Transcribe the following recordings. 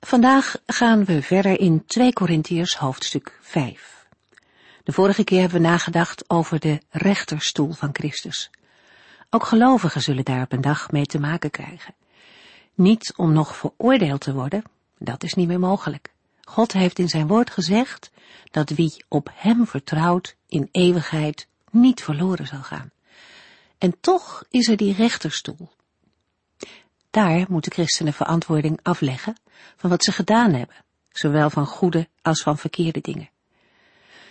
Vandaag gaan we verder in 2 Korintiërs hoofdstuk 5. De vorige keer hebben we nagedacht over de rechterstoel van Christus. Ook gelovigen zullen daar op een dag mee te maken krijgen. Niet om nog veroordeeld te worden, dat is niet meer mogelijk. God heeft in zijn woord gezegd dat wie op hem vertrouwt in eeuwigheid niet verloren zal gaan. En toch is er die rechterstoel. Daar moeten christenen verantwoording afleggen van wat ze gedaan hebben, zowel van goede als van verkeerde dingen.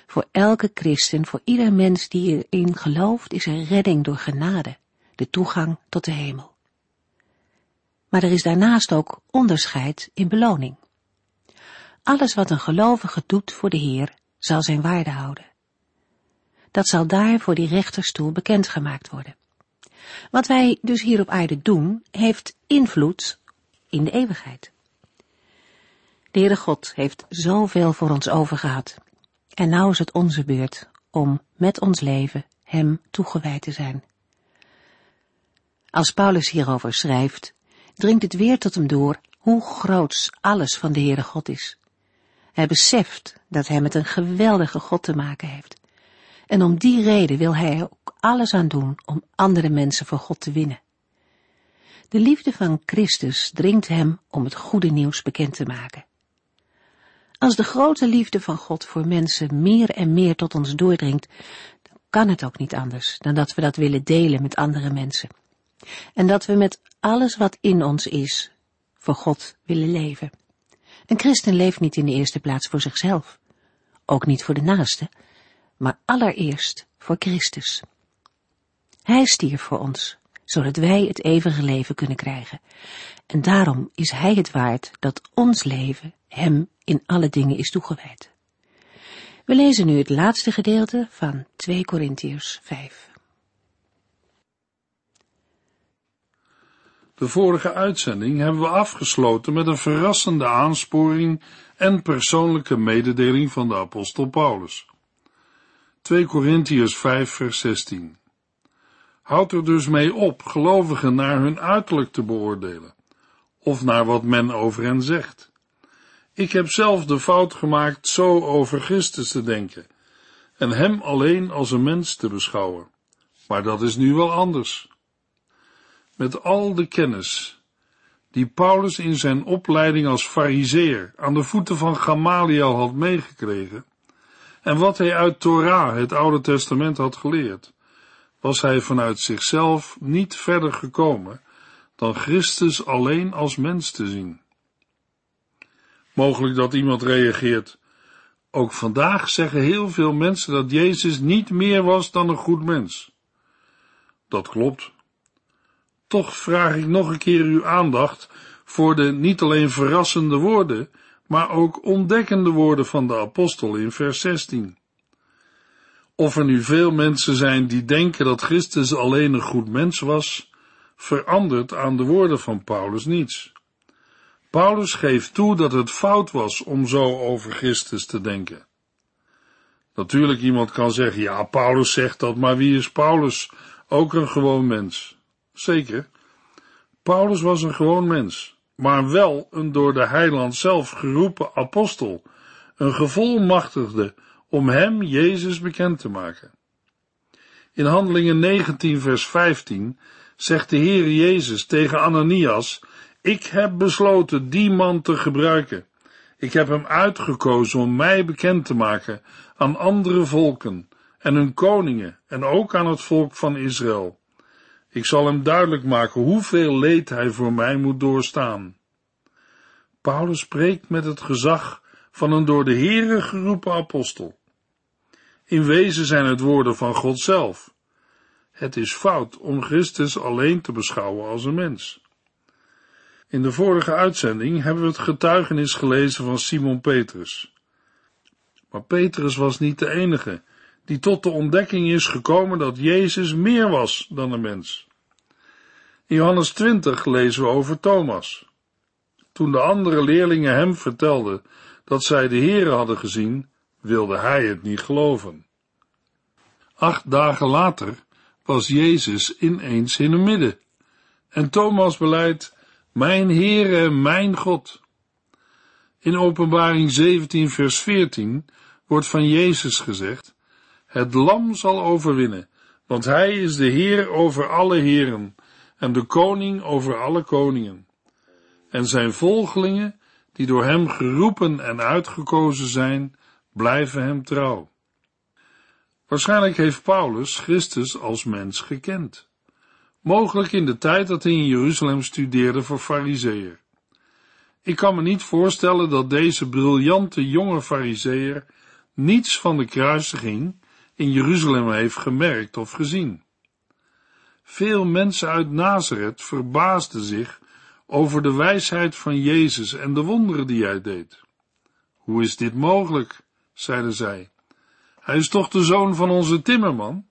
Voor elke christen, voor ieder mens die erin gelooft, is er redding door genade, de toegang tot de hemel. Maar er is daarnaast ook onderscheid in beloning. Alles wat een gelovige doet voor de Heer, zal zijn waarde houden. Dat zal daar voor die rechterstoel bekendgemaakt worden. Wat wij dus hier op aarde doen, heeft invloed in de eeuwigheid. De Heere God heeft zoveel voor ons overgehad. En nou is het onze beurt om met ons leven Hem toegewijd te zijn. Als Paulus hierover schrijft, dringt het weer tot hem door hoe groots alles van de Heere God is. Hij beseft dat hij met een geweldige God te maken heeft. En om die reden wil hij er ook alles aan doen om andere mensen voor God te winnen. De liefde van Christus dringt hem om het goede nieuws bekend te maken. Als de grote liefde van God voor mensen meer en meer tot ons doordringt, dan kan het ook niet anders dan dat we dat willen delen met andere mensen. En dat we met alles wat in ons is, voor God willen leven. Een christen leeft niet in de eerste plaats voor zichzelf, ook niet voor de naaste, maar allereerst voor Christus. Hij stierf voor ons, zodat wij het eeuwige leven kunnen krijgen. En daarom is Hij het waard dat ons leven Hem in alle dingen is toegewijd. We lezen nu het laatste gedeelte van 2 Korintiërs 5. De vorige uitzending hebben we afgesloten met een verrassende aansporing en persoonlijke mededeling van de apostel Paulus. 2 Korintiërs 5 vers 16 Houd er dus mee op gelovigen naar hun uiterlijk te beoordelen, of naar wat men over hen zegt. Ik heb zelf de fout gemaakt zo over Christus te denken en hem alleen als een mens te beschouwen. Maar dat is nu wel anders. Met al de kennis die Paulus in zijn opleiding als fariseer aan de voeten van Gamaliel had meegekregen, en wat hij uit Torah, het Oude Testament, had geleerd, was hij vanuit zichzelf niet verder gekomen dan Christus alleen als mens te zien. Mogelijk dat iemand reageert. Ook vandaag zeggen heel veel mensen dat Jezus niet meer was dan een goed mens. Dat klopt. Toch vraag ik nog een keer uw aandacht voor de niet alleen verrassende woorden, maar ook ontdekkende woorden van de apostel in vers 16. Of er nu veel mensen zijn die denken dat Christus alleen een goed mens was, verandert aan de woorden van Paulus niets. Paulus geeft toe dat het fout was om zo over Christus te denken. Natuurlijk, iemand kan zeggen, ja, Paulus zegt dat, maar wie is Paulus? Ook een gewoon mens. Zeker. Paulus was een gewoon mens, maar wel een door de heiland zelf geroepen apostel, een gevolmachtigde om hem, Jezus, bekend te maken. In Handelingen 19 vers 15 zegt de Heer Jezus tegen Ananias ik heb besloten die man te gebruiken. Ik heb hem uitgekozen om mij bekend te maken aan andere volken en hun koningen en ook aan het volk van Israël. Ik zal hem duidelijk maken hoeveel leed hij voor mij moet doorstaan. Paulus spreekt met het gezag van een door de Heere geroepen apostel. In wezen zijn het woorden van God zelf. Het is fout om Christus alleen te beschouwen als een mens. In de vorige uitzending hebben we het getuigenis gelezen van Simon Petrus. Maar Petrus was niet de enige die tot de ontdekking is gekomen dat Jezus meer was dan een mens. In Johannes 20 lezen we over Thomas. Toen de andere leerlingen hem vertelden dat zij de Here hadden gezien, wilde hij het niet geloven. Acht dagen later was Jezus ineens in het midden. En Thomas beleidt, mijn Heere mijn God. In openbaring 17 vers 14 wordt van Jezus gezegd, het lam zal overwinnen, want hij is de Heer over alle heren en de koning over alle koningen. En zijn volgelingen, die door hem geroepen en uitgekozen zijn, blijven hem trouw. Waarschijnlijk heeft Paulus Christus als mens gekend. Mogelijk in de tijd dat hij in Jeruzalem studeerde voor fariseer. Ik kan me niet voorstellen dat deze briljante jonge fariseer niets van de kruisiging in Jeruzalem heeft gemerkt of gezien. Veel mensen uit Nazareth verbaasden zich over de wijsheid van Jezus en de wonderen die hij deed. Hoe is dit mogelijk? zeiden zij. Hij is toch de zoon van onze timmerman?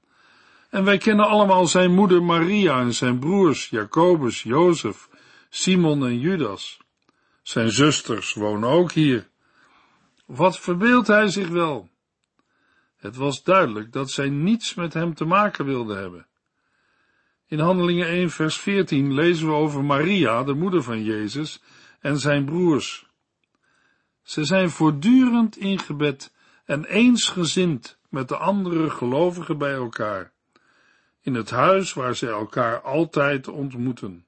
En wij kennen allemaal zijn moeder Maria en zijn broers Jacobus, Jozef, Simon en Judas. Zijn zusters wonen ook hier. Wat verbeeldt hij zich wel? Het was duidelijk dat zij niets met hem te maken wilden hebben. In Handelingen 1 vers 14 lezen we over Maria, de moeder van Jezus, en zijn broers. Ze zijn voortdurend in gebed en eensgezind met de andere gelovigen bij elkaar, in het huis waar ze elkaar altijd ontmoeten.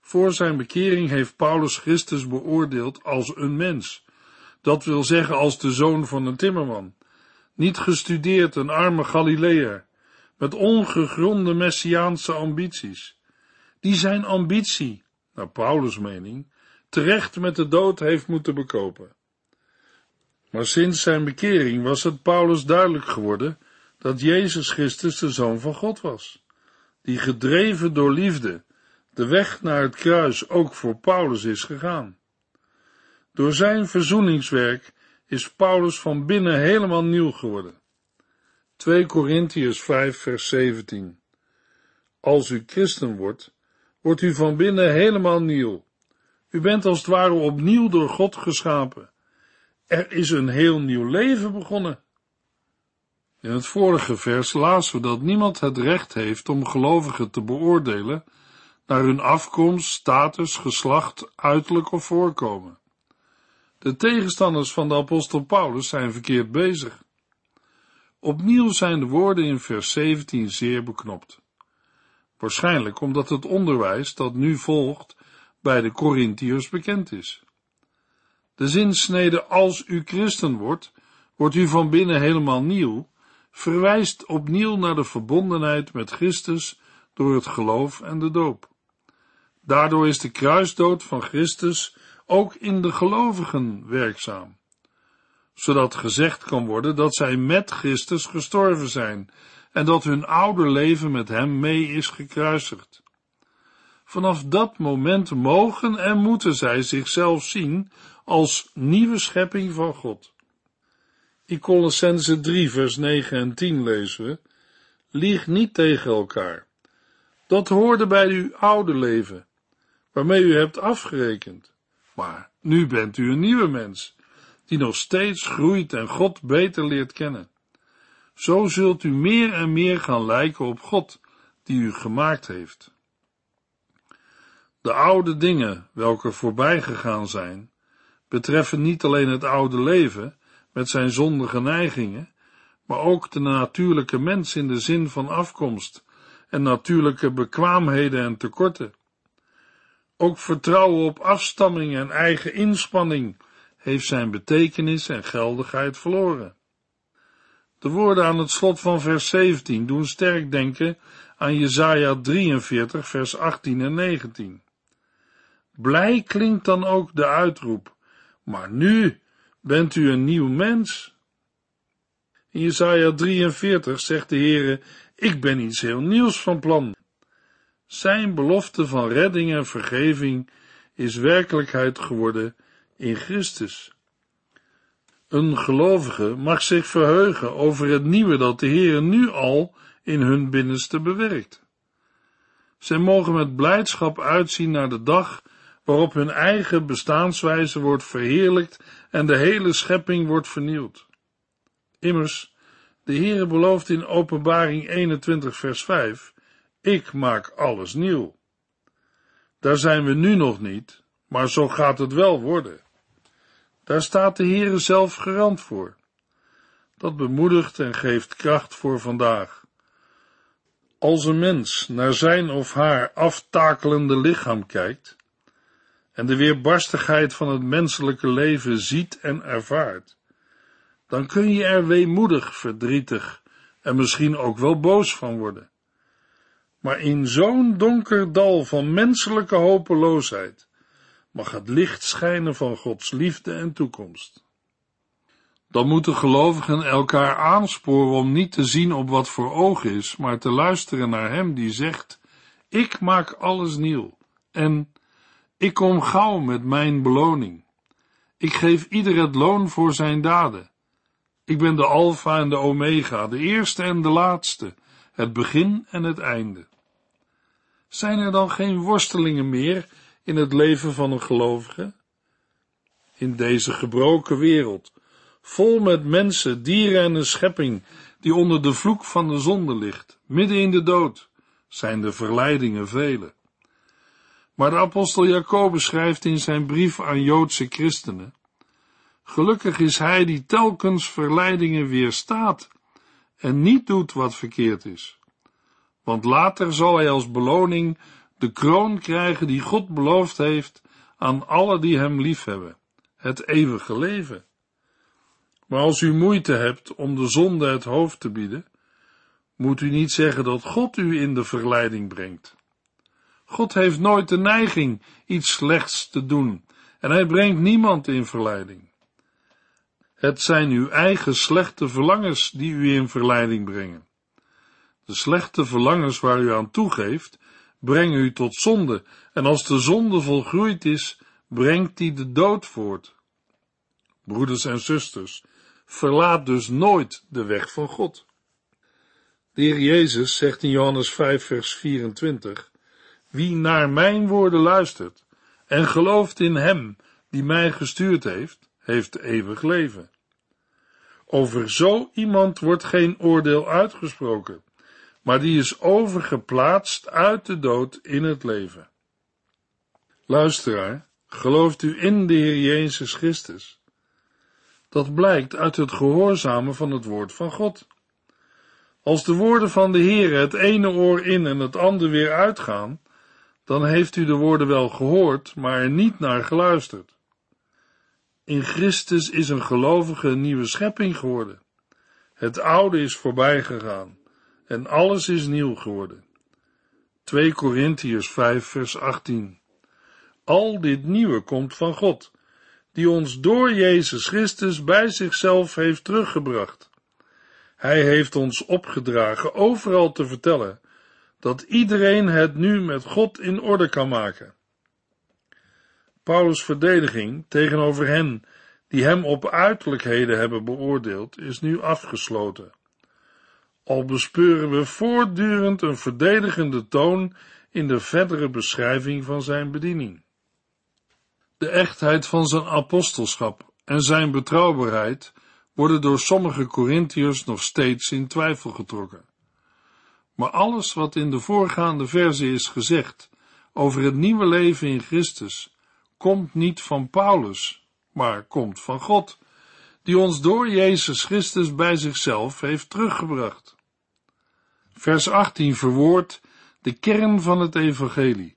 Voor zijn bekering heeft Paulus Christus beoordeeld als een mens, dat wil zeggen als de zoon van een timmerman, niet gestudeerd een arme Galileër, met ongegronde messiaanse ambities, die zijn ambitie, naar Paulus' mening, terecht met de dood heeft moeten bekopen. Maar sinds zijn bekering was het Paulus duidelijk geworden dat Jezus Christus de Zoon van God was, die gedreven door liefde de weg naar het kruis ook voor Paulus is gegaan. Door zijn verzoeningswerk is Paulus van binnen helemaal nieuw geworden. 2 Korintiërs 5 vers 17 Als u christen wordt, wordt u van binnen helemaal nieuw. U bent als het ware opnieuw door God geschapen. Er is een heel nieuw leven begonnen. In het vorige vers lazen we dat niemand het recht heeft om gelovigen te beoordelen naar hun afkomst, status, geslacht, uiterlijk of voorkomen. De tegenstanders van de apostel Paulus zijn verkeerd bezig. Opnieuw zijn de woorden in vers 17 zeer beknopt. Waarschijnlijk omdat het onderwijs dat nu volgt bij de Corinthiërs bekend is. De zinsnede als u christen wordt, wordt u van binnen helemaal nieuw, verwijst opnieuw naar de verbondenheid met Christus door het geloof en de doop. Daardoor is de kruisdood van Christus ook in de gelovigen werkzaam, zodat gezegd kan worden dat zij met Christus gestorven zijn en dat hun oude leven met hem mee is gekruisigd. Vanaf dat moment mogen en moeten zij zichzelf zien als nieuwe schepping van God. In Colossense 3 vers 9 en 10 lezen we, lieg niet tegen elkaar. Dat hoorde bij uw oude leven, waarmee u hebt afgerekend. Maar nu bent u een nieuwe mens, die nog steeds groeit en God beter leert kennen. Zo zult u meer en meer gaan lijken op God, die u gemaakt heeft. De oude dingen, welke voorbij gegaan zijn, betreffen niet alleen het oude leven met zijn zondige neigingen, maar ook de natuurlijke mens in de zin van afkomst en natuurlijke bekwaamheden en tekorten. Ook vertrouwen op afstamming en eigen inspanning heeft zijn betekenis en geldigheid verloren. De woorden aan het slot van vers 17 doen sterk denken aan Jesaja 43 vers 18 en 19. Blij klinkt dan ook de uitroep, maar nu bent u een nieuw mens. In Jesaja 43 zegt de Heere, ik ben iets heel nieuws van plan. Zijn belofte van redding en vergeving is werkelijkheid geworden in Christus. Een gelovige mag zich verheugen over het nieuwe dat de Heer nu al in hun binnenste bewerkt. Zij mogen met blijdschap uitzien naar de dag waarop hun eigen bestaanswijze wordt verheerlijkt en de hele schepping wordt vernieuwd. Immers, de Heere belooft in Openbaring 21 vers 5, ik maak alles nieuw. Daar zijn we nu nog niet, maar zo gaat het wel worden. Daar staat de Heere zelf garant voor. Dat bemoedigt en geeft kracht voor vandaag. Als een mens naar zijn of haar aftakelende lichaam kijkt en de weerbarstigheid van het menselijke leven ziet en ervaart, dan kun je er weemoedig, verdrietig en misschien ook wel boos van worden. Maar in zo'n donker dal van menselijke hopeloosheid mag het licht schijnen van Gods liefde en toekomst. Dan moeten gelovigen elkaar aansporen om niet te zien op wat voor oog is, maar te luisteren naar Hem die zegt, ik maak alles nieuw en ik kom gauw met mijn beloning. Ik geef ieder het loon voor zijn daden. Ik ben de Alpha en de Omega, de eerste en de laatste, het begin en het einde. Zijn er dan geen worstelingen meer in het leven van een gelovige? In deze gebroken wereld, vol met mensen, dieren en een schepping die onder de vloek van de zonde ligt, midden in de dood, zijn de verleidingen vele. Maar de apostel Jacobus schrijft in zijn brief aan Joodse christenen, gelukkig is hij die telkens verleidingen weerstaat en niet doet wat verkeerd is. Want later zal hij als beloning de kroon krijgen die God beloofd heeft aan alle die hem liefhebben, het eeuwige leven. Maar als u moeite hebt om de zonde het hoofd te bieden, moet u niet zeggen dat God u in de verleiding brengt. God heeft nooit de neiging iets slechts te doen en hij brengt niemand in verleiding. Het zijn uw eigen slechte verlangens die u in verleiding brengen. De slechte verlangens waar u aan toegeeft, brengen u tot zonde, en als de zonde volgroeid is, brengt die de dood voort. Broeders en zusters, verlaat dus nooit de weg van God. De Heer Jezus zegt in Johannes 5 vers 24, wie naar mijn woorden luistert en gelooft in hem die mij gestuurd heeft, heeft eeuwig leven. Over zo iemand wordt geen oordeel uitgesproken, maar die is overgeplaatst uit de dood in het leven. Luisteraar, gelooft u in de Heer Jezus Christus? Dat blijkt uit het gehoorzamen van het woord van God. Als de woorden van de Heer het ene oor in en het andere weer uitgaan, dan heeft u de woorden wel gehoord, maar er niet naar geluisterd. In Christus is een gelovige een nieuwe schepping geworden. Het oude is voorbij gegaan en alles is nieuw geworden. 2 Korintiërs 5 vers 18 Al dit nieuwe komt van God, die ons door Jezus Christus bij zichzelf heeft teruggebracht. Hij heeft ons opgedragen overal te vertellen dat iedereen het nu met God in orde kan maken. Paulus' verdediging tegenover hen die hem op uiterlijkheden hebben beoordeeld, is nu afgesloten. Al bespeuren we voortdurend een verdedigende toon in de verdere beschrijving van zijn bediening. De echtheid van zijn apostelschap en zijn betrouwbaarheid worden door sommige Corinthiërs nog steeds in twijfel getrokken. Maar alles wat in de voorgaande verse is gezegd over het nieuwe leven in Christus, komt niet van Paulus, maar komt van God, die ons door Jezus Christus bij zichzelf heeft teruggebracht. Vers 18 verwoordt de kern van het evangelie.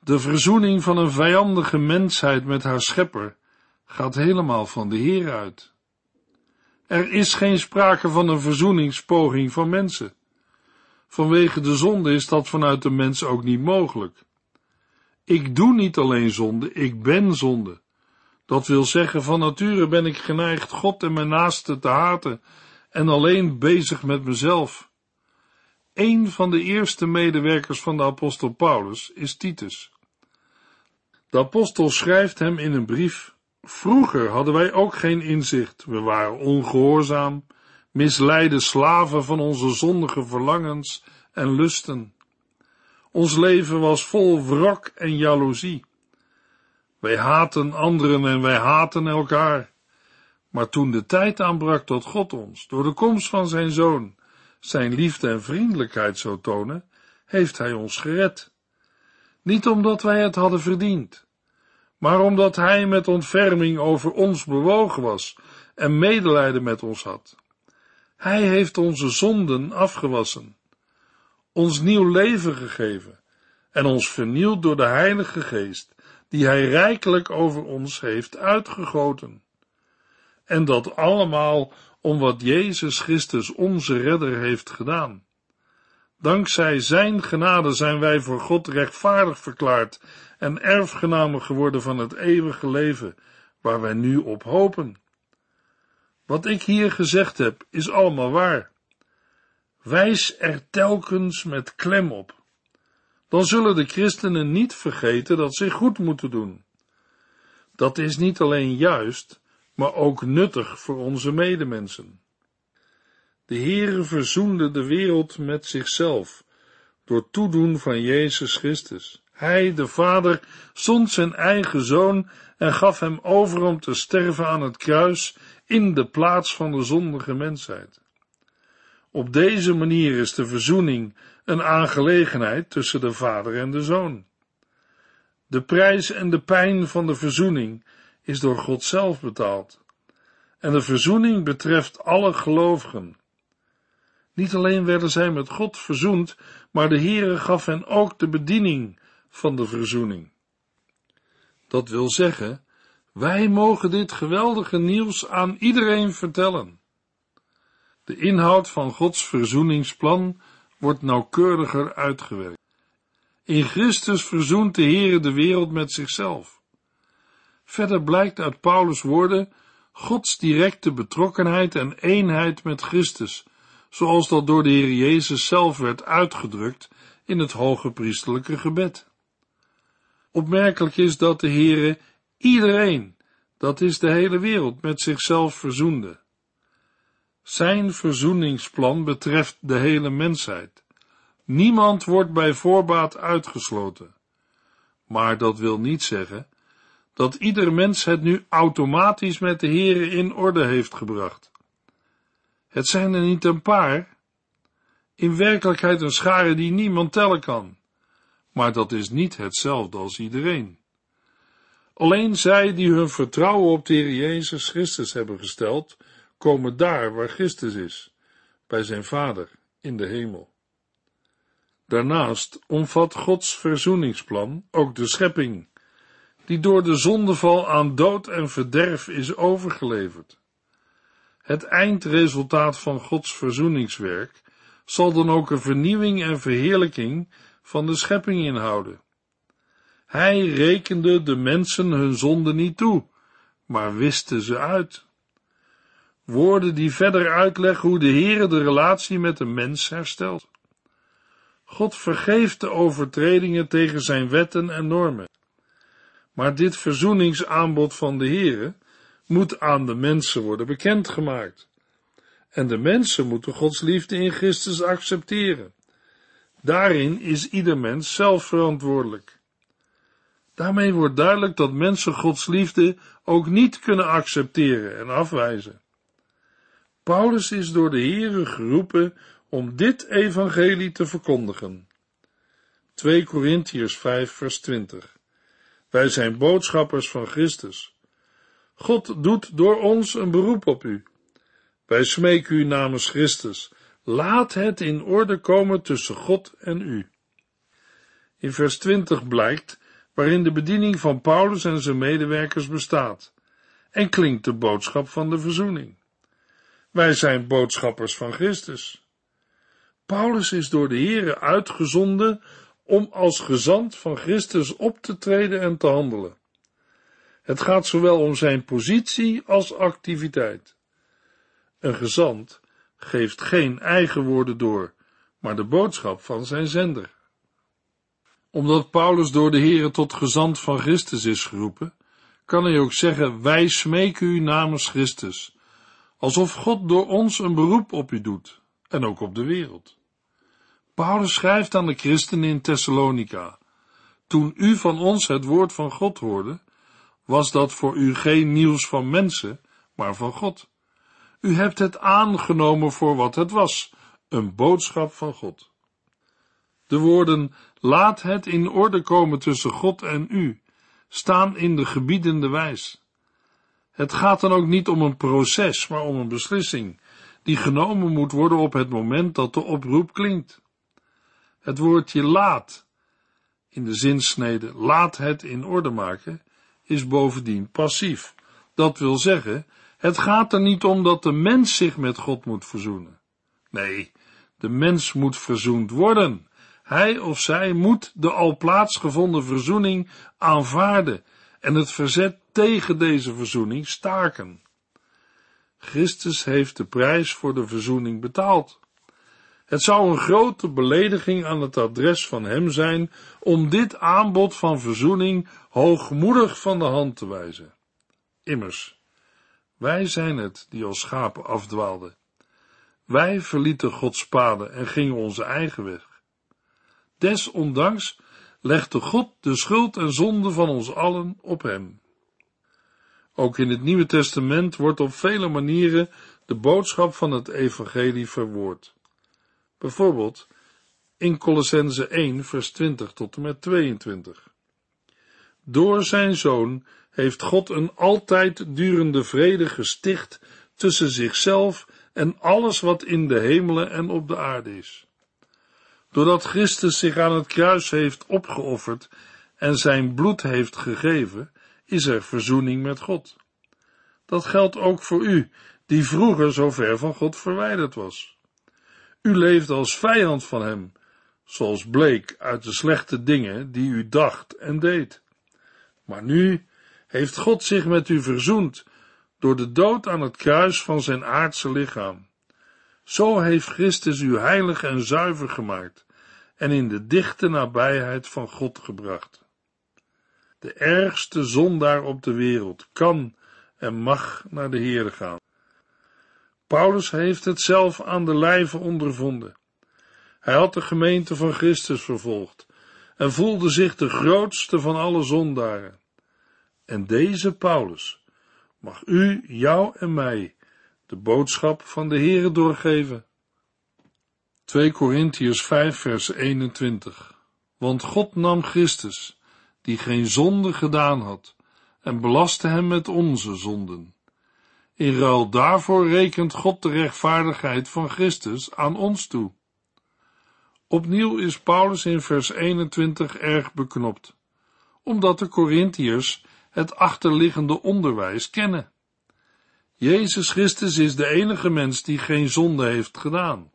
De verzoening van een vijandige mensheid met haar schepper gaat helemaal van de Heer uit. Er is geen sprake van een verzoeningspoging van mensen. Vanwege de zonde is dat vanuit de mens ook niet mogelijk. Ik doe niet alleen zonde, ik ben zonde. Dat wil zeggen, van nature ben ik geneigd God en mijn naaste te haten en alleen bezig met mezelf. Een van de eerste medewerkers van de apostel Paulus is Titus. De apostel schrijft hem in een brief Vroeger hadden wij ook geen inzicht. We waren ongehoorzaam, misleide slaven van onze zondige verlangens en lusten. Ons leven was vol wrok en jaloezie. Wij haten anderen en wij haten elkaar. Maar toen de tijd aanbrak dat God ons, door de komst van zijn zoon, zijn liefde en vriendelijkheid zou tonen, heeft hij ons gered. Niet omdat wij het hadden verdiend, maar omdat hij met ontferming over ons bewogen was en medelijden met ons had. Hij heeft onze zonden afgewassen, ons nieuw leven gegeven en ons vernieuwd door de Heilige Geest, die hij rijkelijk over ons heeft uitgegoten. En dat allemaal om wat Jezus Christus onze redder heeft gedaan. Dankzij zijn genade zijn wij voor God rechtvaardig verklaard en erfgenamen geworden van het eeuwige leven, waar wij nu op hopen. Wat ik hier gezegd heb, is allemaal waar. Wijs er telkens met klem op. Dan zullen de christenen niet vergeten dat ze goed moeten doen. Dat is niet alleen juist, maar ook nuttig voor onze medemensen. De Heere verzoende de wereld met zichzelf door toedoen van Jezus Christus. Hij, de Vader, zond zijn eigen zoon en gaf hem over om te sterven aan het kruis in de plaats van de zondige mensheid. Op deze manier is de verzoening een aangelegenheid tussen de Vader en de Zoon. De prijs en de pijn van de verzoening is door God zelf betaald. En de verzoening betreft alle gelovigen. Niet alleen werden zij met God verzoend, maar de Heere gaf hen ook de bediening van de verzoening. Dat wil zeggen, wij mogen dit geweldige nieuws aan iedereen vertellen. De inhoud van Gods verzoeningsplan wordt nauwkeuriger uitgewerkt. In Christus verzoent de Heere de wereld met zichzelf. Verder blijkt uit Paulus' woorden Gods directe betrokkenheid en eenheid met Christus, zoals dat door de Heer Jezus zelf werd uitgedrukt in het hoge priestelijke gebed. Opmerkelijk is dat de Heere iedereen, dat is de hele wereld, met zichzelf verzoende. Zijn verzoeningsplan betreft de hele mensheid. Niemand wordt bij voorbaat uitgesloten. Maar dat wil niet zeggen dat ieder mens het nu automatisch met de Heere in orde heeft gebracht. Het zijn er niet een paar, in werkelijkheid een schare die niemand tellen kan, maar dat is niet hetzelfde als iedereen. Alleen zij die hun vertrouwen op de Heer Jezus Christus hebben gesteld, komen daar waar Christus is, bij zijn Vader in de hemel. Daarnaast omvat Gods verzoeningsplan ook de schepping, die door de zondeval aan dood en verderf is overgeleverd. Het eindresultaat van Gods verzoeningswerk zal dan ook een vernieuwing en verheerlijking van de schepping inhouden. Hij rekende de mensen hun zonde niet toe, maar wiste ze uit. Woorden die verder uitleggen hoe de Heere de relatie met de mens herstelt. God vergeeft de overtredingen tegen zijn wetten en normen. Maar dit verzoeningsaanbod van de Heere moet aan de mensen worden bekendgemaakt. En de mensen moeten Gods liefde in Christus accepteren. Daarin is ieder mens zelf verantwoordelijk. Daarmee wordt duidelijk dat mensen Gods liefde ook niet kunnen accepteren en afwijzen. Paulus is door de Heere geroepen om dit evangelie te verkondigen. 2 Korintiërs 5 vers 20 Wij zijn boodschappers van Christus. God doet door ons een beroep op u. Wij smeken u namens Christus. Laat het in orde komen tussen God en u. In vers 20 blijkt waarin de bediening van Paulus en zijn medewerkers bestaat en klinkt de boodschap van de verzoening. Wij zijn boodschappers van Christus. Paulus is door de Here uitgezonden om als gezant van Christus op te treden en te handelen. Het gaat zowel om zijn positie als activiteit. Een gezant geeft geen eigen woorden door, maar de boodschap van zijn zender. Omdat Paulus door de Here tot gezant van Christus is geroepen, kan hij ook zeggen, wij smeken u namens Christus, alsof God door ons een beroep op u doet, en ook op de wereld. Paulus schrijft aan de christenen in Thessalonica, toen u van ons het woord van God hoorde, was dat voor u geen nieuws van mensen, maar van God. U hebt het aangenomen voor wat het was, een boodschap van God. De woorden, laat het in orde komen tussen God en u, staan in de gebiedende wijs. Het gaat dan ook niet om een proces, maar om een beslissing, die genomen moet worden op het moment dat de oproep klinkt. Het woordje laat, in de zinsnede laat het in orde maken, is bovendien passief. Dat wil zeggen, het gaat er niet om dat de mens zich met God moet verzoenen. Nee, de mens moet verzoend worden. Hij of zij moet de al plaatsgevonden verzoening aanvaarden en het verzet tegen deze verzoening staken. Christus heeft de prijs voor de verzoening betaald. Het zou een grote belediging aan het adres van hem zijn om dit aanbod van verzoening hoogmoedig van de hand te wijzen. Immers, wij zijn het die als schapen afdwaalden. Wij verlieten Gods paden en gingen onze eigen weg. Desondanks legde God de schuld en zonde van ons allen op hem. Ook in het Nieuwe Testament wordt op vele manieren de boodschap van het evangelie verwoord. Bijvoorbeeld in Colossense 1 vers 20 tot en met 22. Door zijn zoon heeft God een altijd durende vrede gesticht tussen zichzelf en alles wat in de hemelen en op de aarde is. Doordat Christus zich aan het kruis heeft opgeofferd en zijn bloed heeft gegeven, is er verzoening met God. Dat geldt ook voor u, die vroeger zo ver van God verwijderd was. U leefde als vijand van hem, zoals bleek uit de slechte dingen die u dacht en deed. Maar nu heeft God zich met u verzoend door de dood aan het kruis van zijn aardse lichaam. Zo heeft Christus u heilig en zuiver gemaakt en in de dichte nabijheid van God gebracht. De ergste zondaar op de wereld kan en mag naar de Heere gaan. Paulus heeft het zelf aan de lijve ondervonden. Hij had de gemeente van Christus vervolgd en voelde zich de grootste van alle zondaren. En deze Paulus mag u, jou en mij de boodschap van de Heere doorgeven. 2 Korintiërs 5 vers 21 Want God nam Christus, die geen zonde gedaan had, en belastte hem met onze zonden. In ruil daarvoor rekent God de rechtvaardigheid van Christus aan ons toe. Opnieuw is Paulus in vers 21 erg beknopt, omdat de Corinthiërs het achterliggende onderwijs kennen. Jezus Christus is de enige mens die geen zonde heeft gedaan.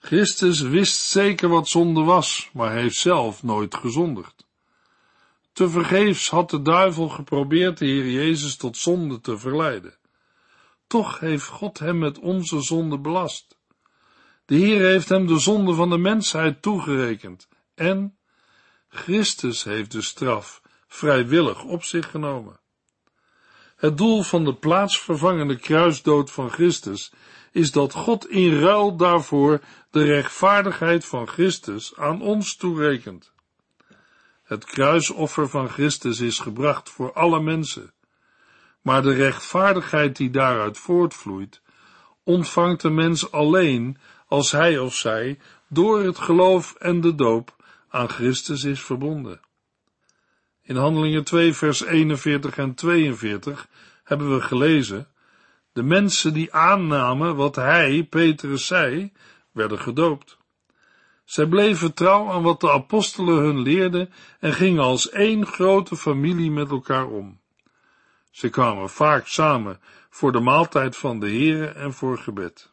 Christus wist zeker wat zonde was, maar heeft zelf nooit gezondigd. Tevergeefs had de duivel geprobeerd de Heer Jezus tot zonde te verleiden. Toch heeft God hem met onze zonde belast. De Heer heeft hem de zonde van de mensheid toegerekend en Christus heeft de straf vrijwillig op zich genomen. Het doel van de plaatsvervangende kruisdood van Christus is dat God in ruil daarvoor de rechtvaardigheid van Christus aan ons toerekent. Het kruisoffer van Christus is gebracht voor alle mensen, maar de rechtvaardigheid die daaruit voortvloeit, ontvangt de mens alleen als hij of zij door het geloof en de doop aan Christus is verbonden. In Handelingen 2 vers 41 en 42 hebben we gelezen, de mensen die aannamen wat hij, Petrus, zei, werden gedoopt. Zij bleven trouw aan wat de apostelen hun leerden en gingen als één grote familie met elkaar om. Ze kwamen vaak samen voor de maaltijd van de Heere en voor gebed.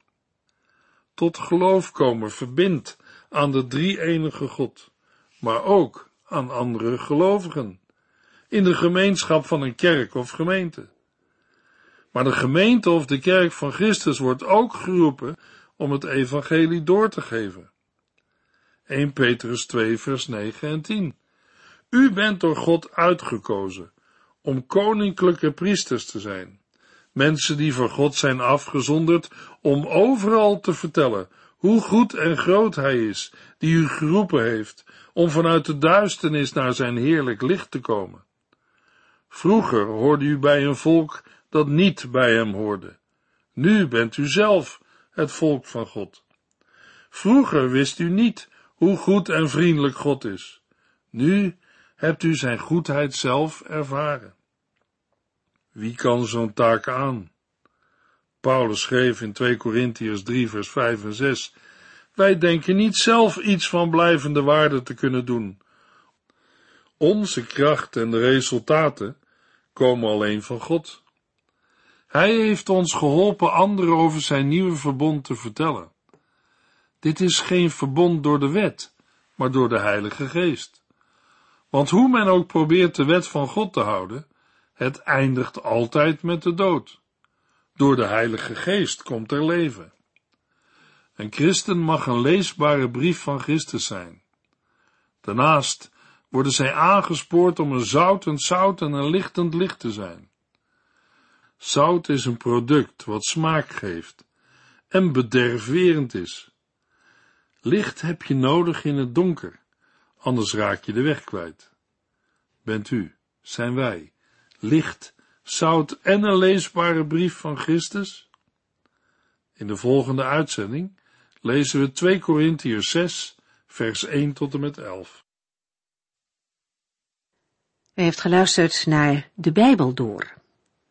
Tot geloof komen verbindt aan de drie-enige God, maar ook aan andere gelovigen, in de gemeenschap van een kerk of gemeente. Maar de gemeente of de kerk van Christus wordt ook geroepen om het evangelie door te geven. 1 Petrus 2 vers 9 en 10. U bent door God uitgekozen om koninklijke priesters te zijn. Mensen die voor God zijn afgezonderd om overal te vertellen hoe goed en groot Hij is, die u geroepen heeft om vanuit de duisternis naar zijn heerlijk licht te komen. Vroeger hoorde u bij een volk dat niet bij hem hoorde. Nu bent u zelf het volk van God. Vroeger wist u niet hoe goed en vriendelijk God is. Nu hebt u zijn goedheid zelf ervaren. Wie kan zo'n taak aan? Paulus schreef in 2 Korintiërs 3 vers 5 en 6 Wij denken niet zelf iets van blijvende waarde te kunnen doen. Onze kracht en de resultaten komen alleen van God. Hij heeft ons geholpen anderen over zijn nieuwe verbond te vertellen. Dit is geen verbond door de wet, maar door de Heilige Geest. Want hoe men ook probeert de wet van God te houden, het eindigt altijd met de dood. Door de Heilige Geest komt er leven. Een christen mag een leesbare brief van Christus zijn. Daarnaast worden zij aangespoord om een zoutend zout en een lichtend licht te zijn. Zout is een product wat smaak geeft en bederfwerend is. Licht heb je nodig in het donker, anders raak je de weg kwijt. Bent u, zijn wij, licht, zout en een leesbare brief van Christus? In de volgende uitzending lezen we 2 Korintiërs 6, vers 1 tot en met 11. U heeft geluisterd naar De Bijbel Door,